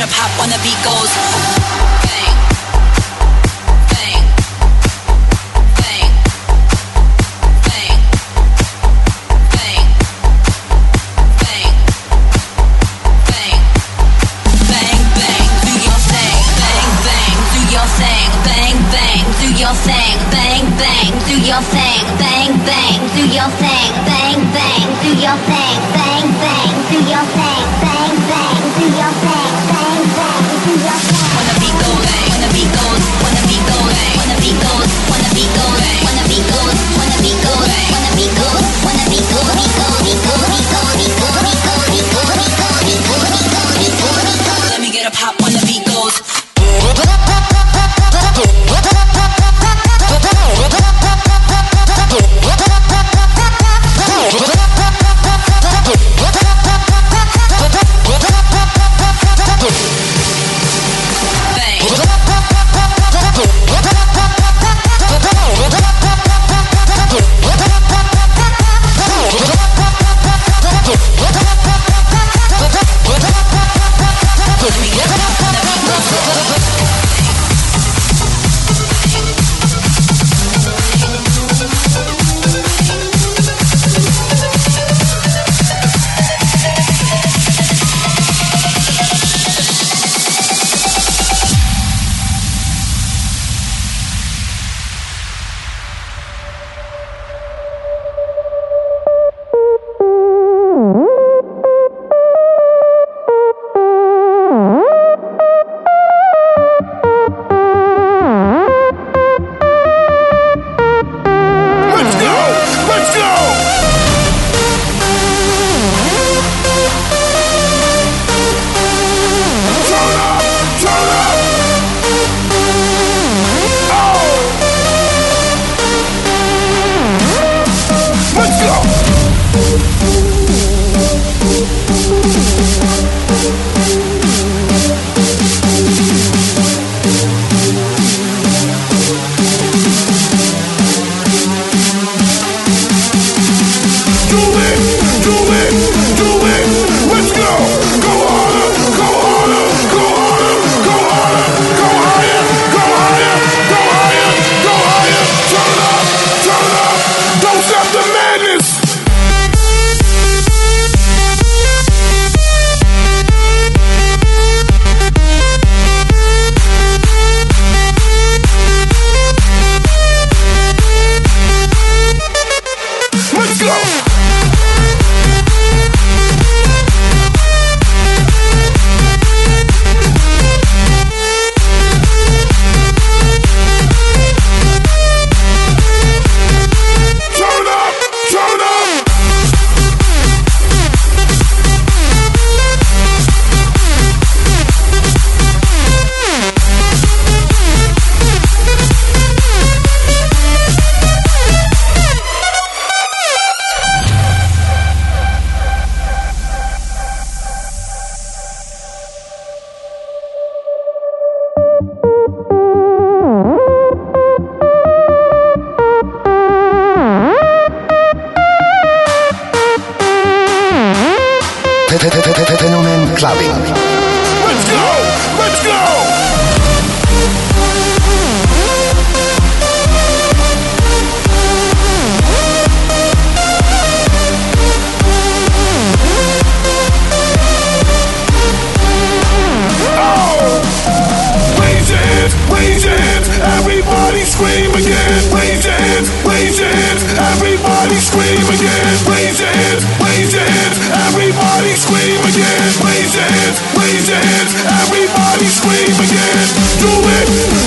better pop when the beat goes. clubbing. Let's go! Let's go! Oh! everybody scream again. Raise your raise everybody scream again. Raise your raise your everybody. Everybody scream again. Raise your hands, raise your hands. Everybody scream again. Do it.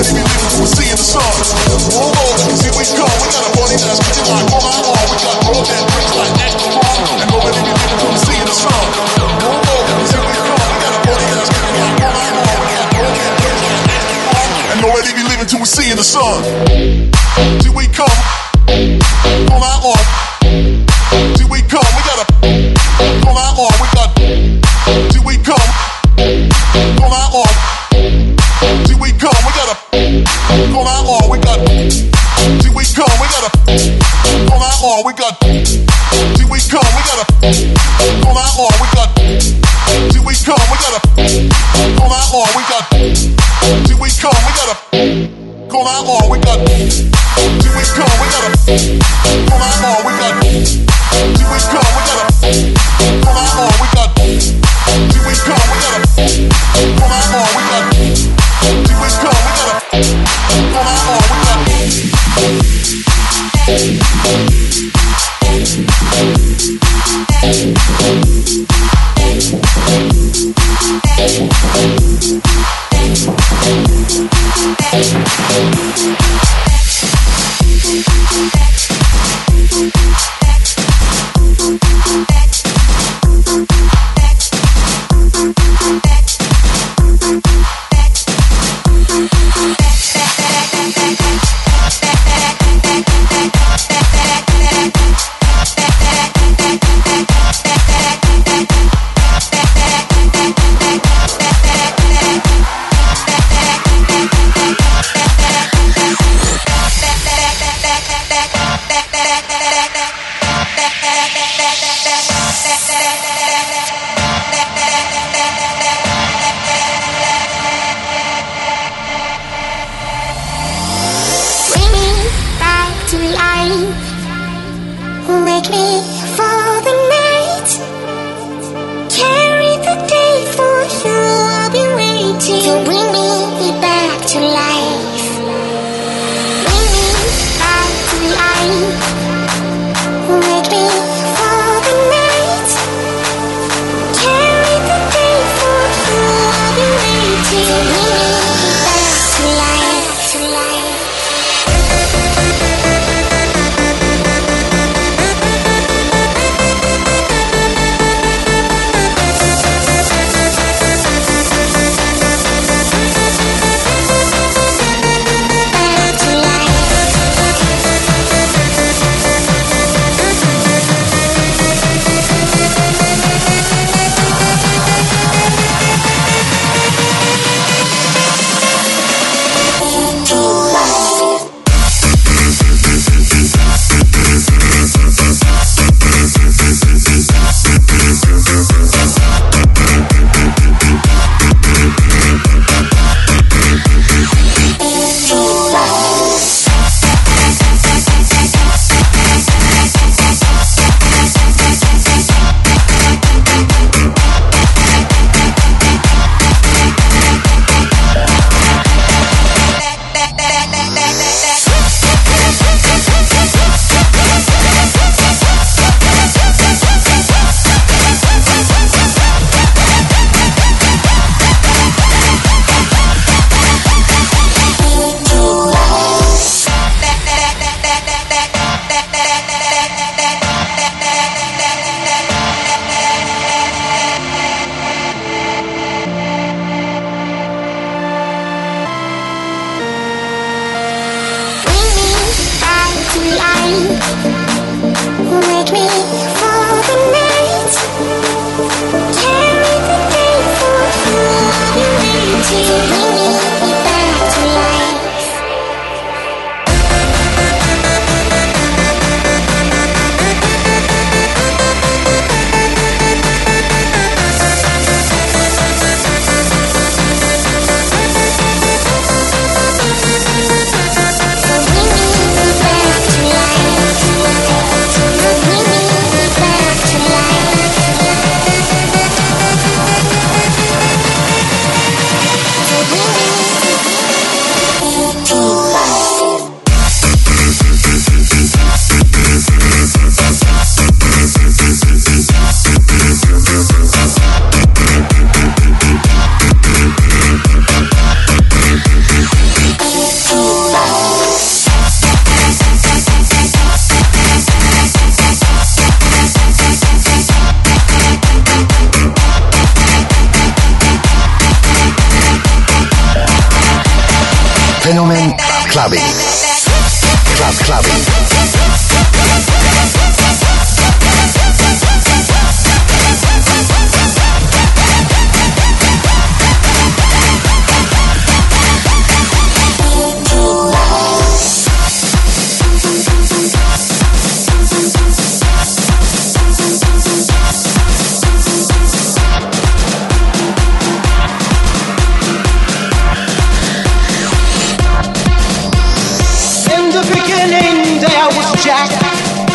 Let's be we're seeing the sun. See we. We got a body that's like. We got that like. And nobody be we're seeing the sun. See we. We got a body that's like. We got that like. And nobody be seeing the sun. on, we got. Here we come, we got a.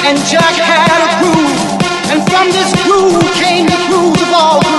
and Jack had a crew, and from this crew came the grooves of all.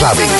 clave.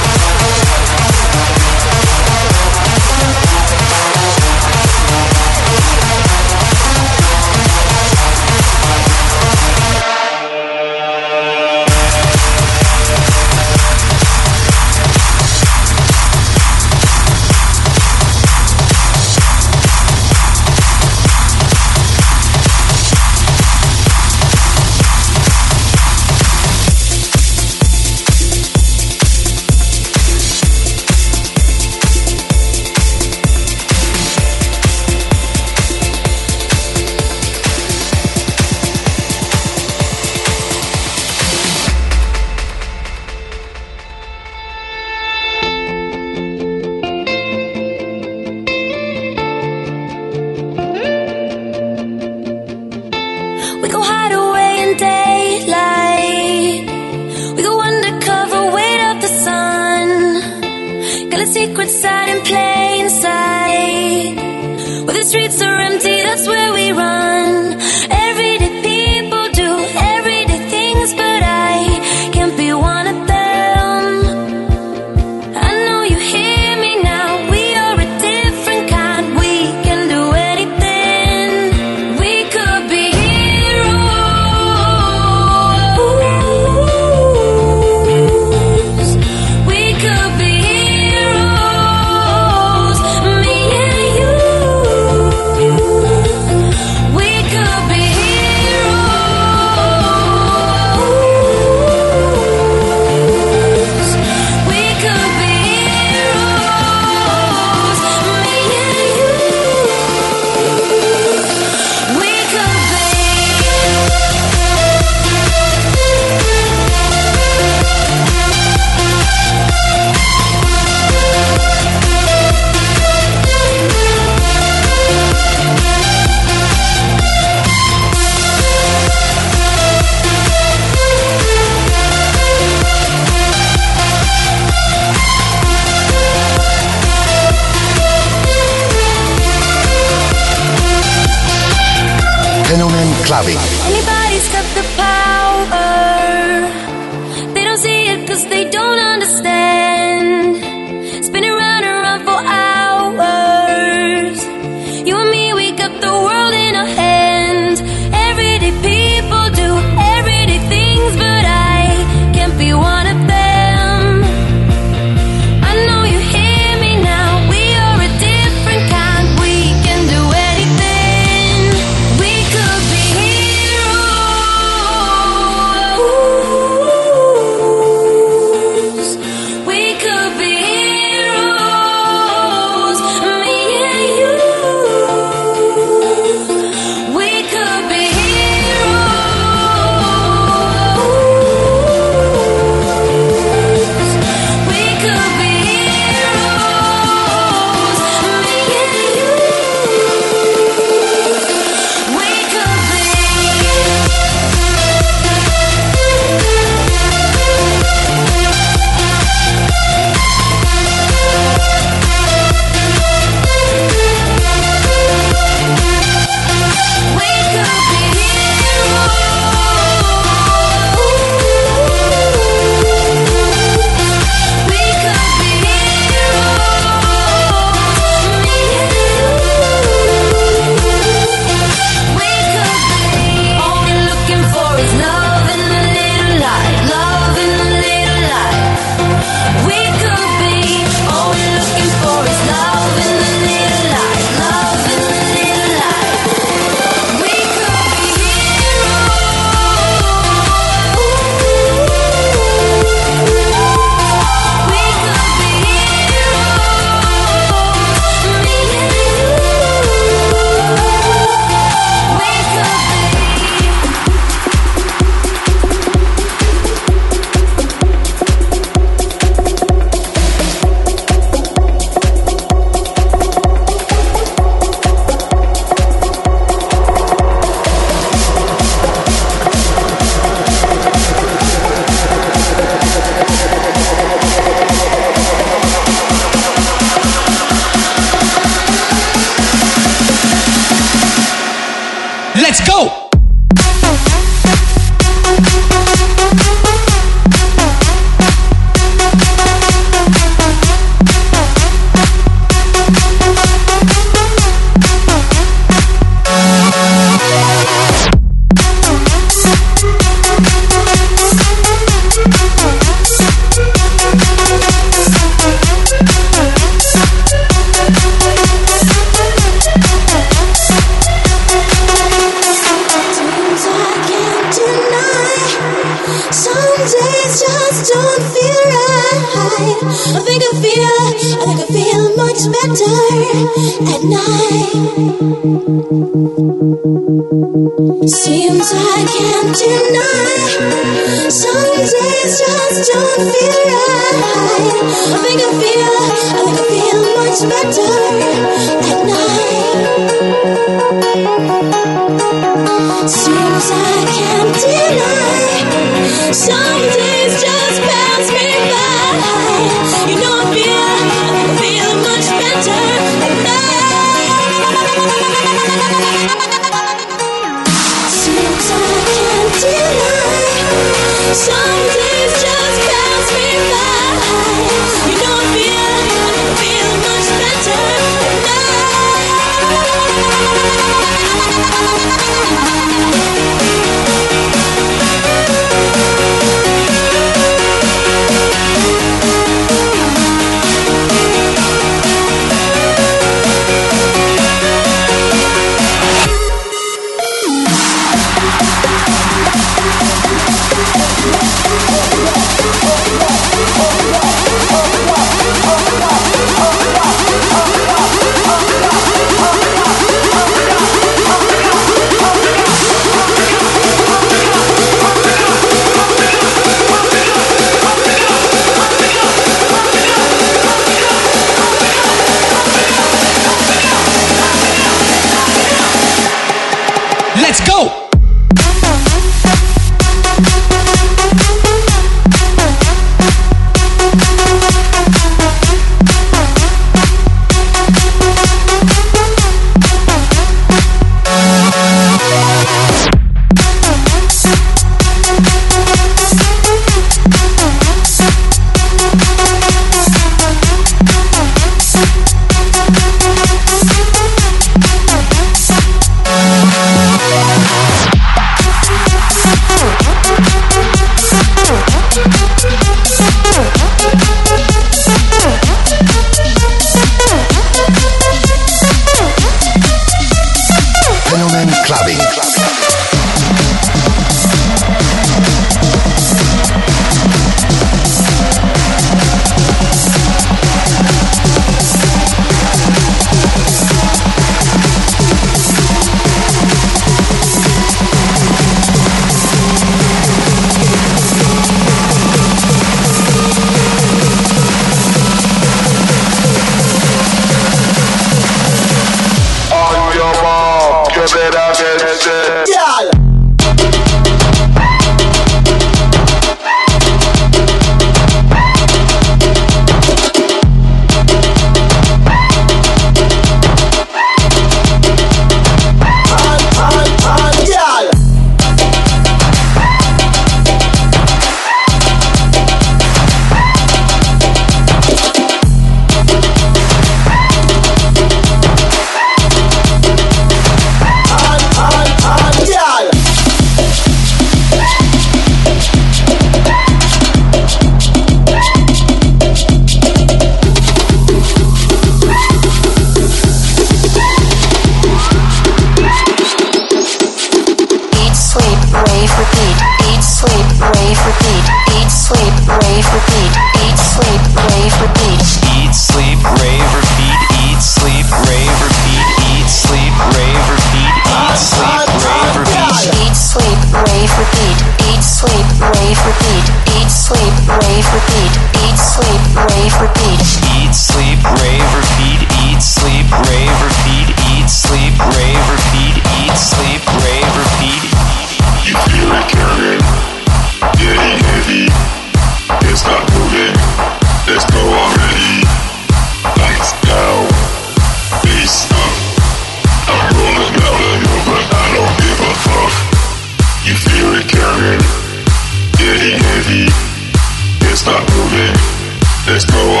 let's go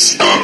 Peace.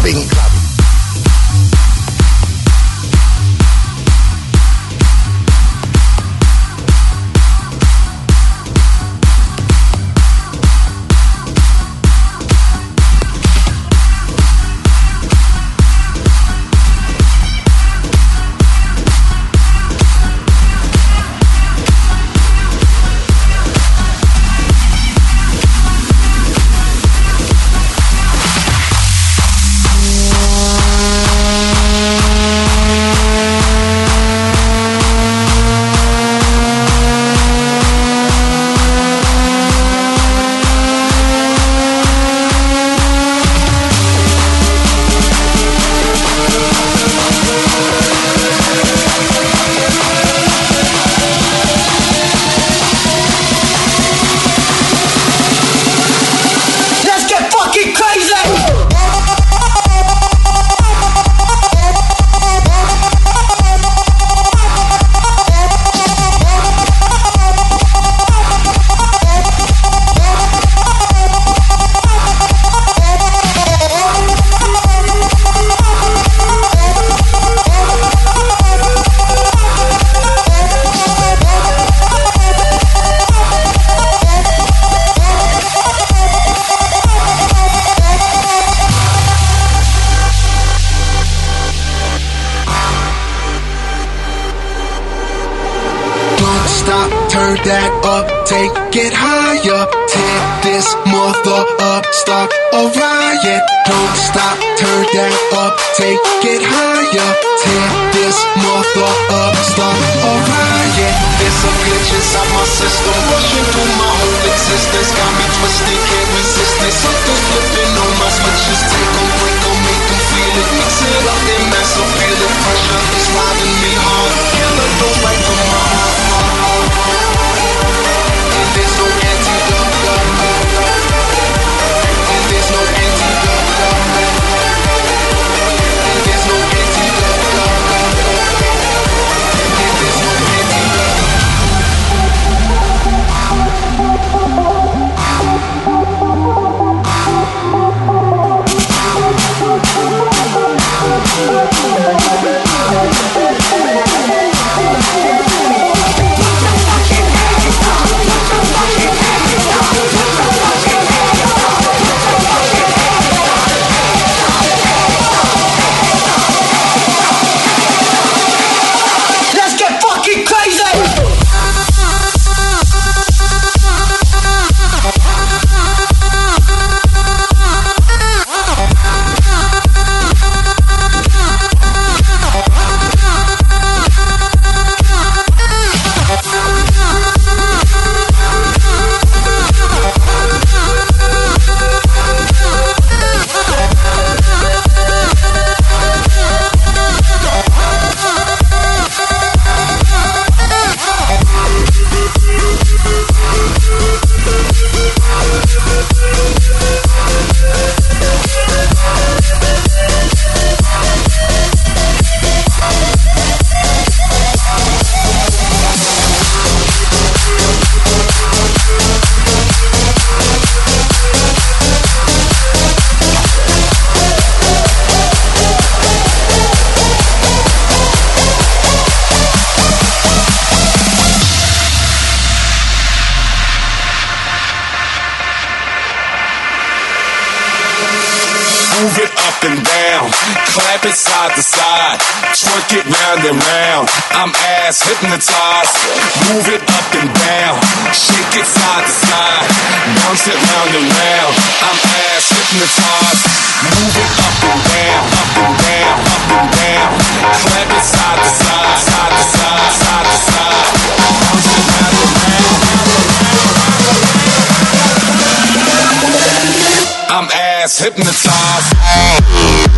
clubbing. turn that up, take it higher. Tear this mother up, start a riot. Don't stop, turn that up, take it higher. Tear this mother up, start a riot. There's a glitch inside my system, rushing through my whole existence. Got me twisted, can't resist it. Something's flipping on my switches, take them, break them, make them feel it. Mix it up, then massive, feel it. Pressure is riding me hard. Killer don't like them. ass hypnotized. Move it up and down, shake it side to side, bounce it round and round. I'm ass hypnotized. Move it up and down, up and down, up and down. Clap it side to side, side to side, side to side. Bounce it round and round. I'm ass hypnotized.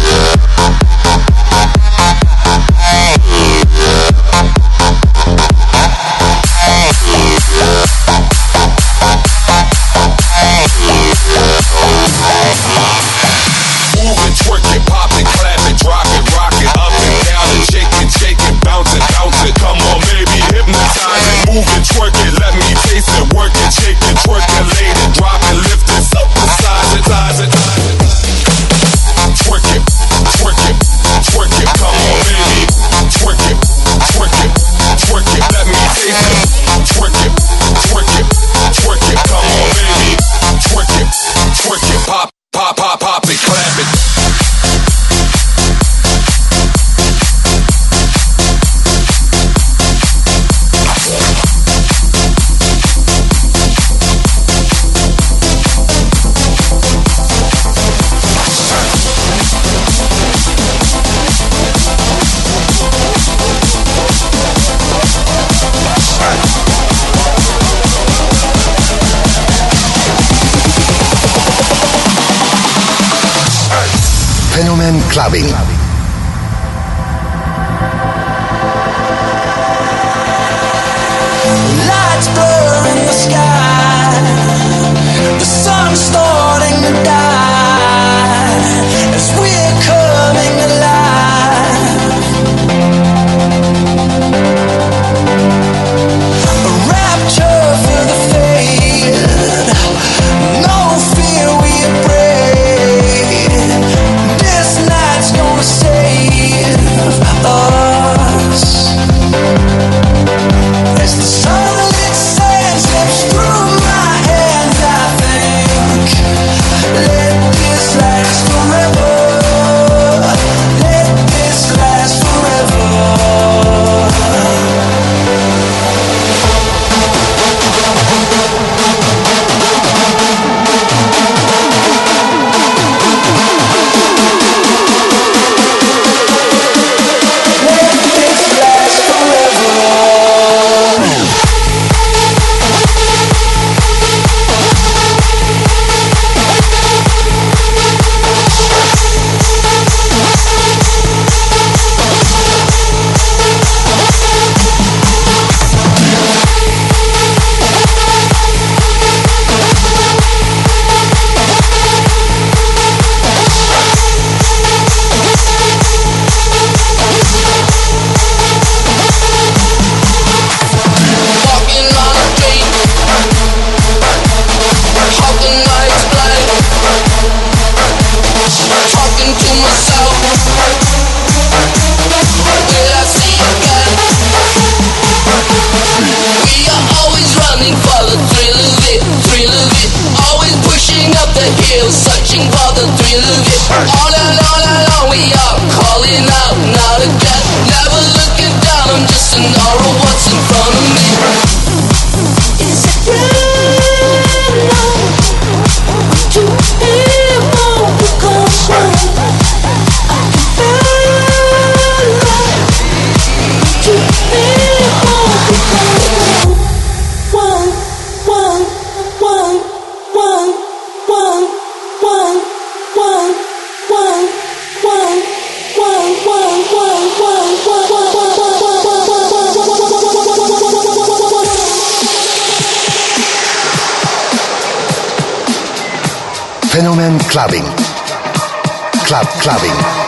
saben. clubbing.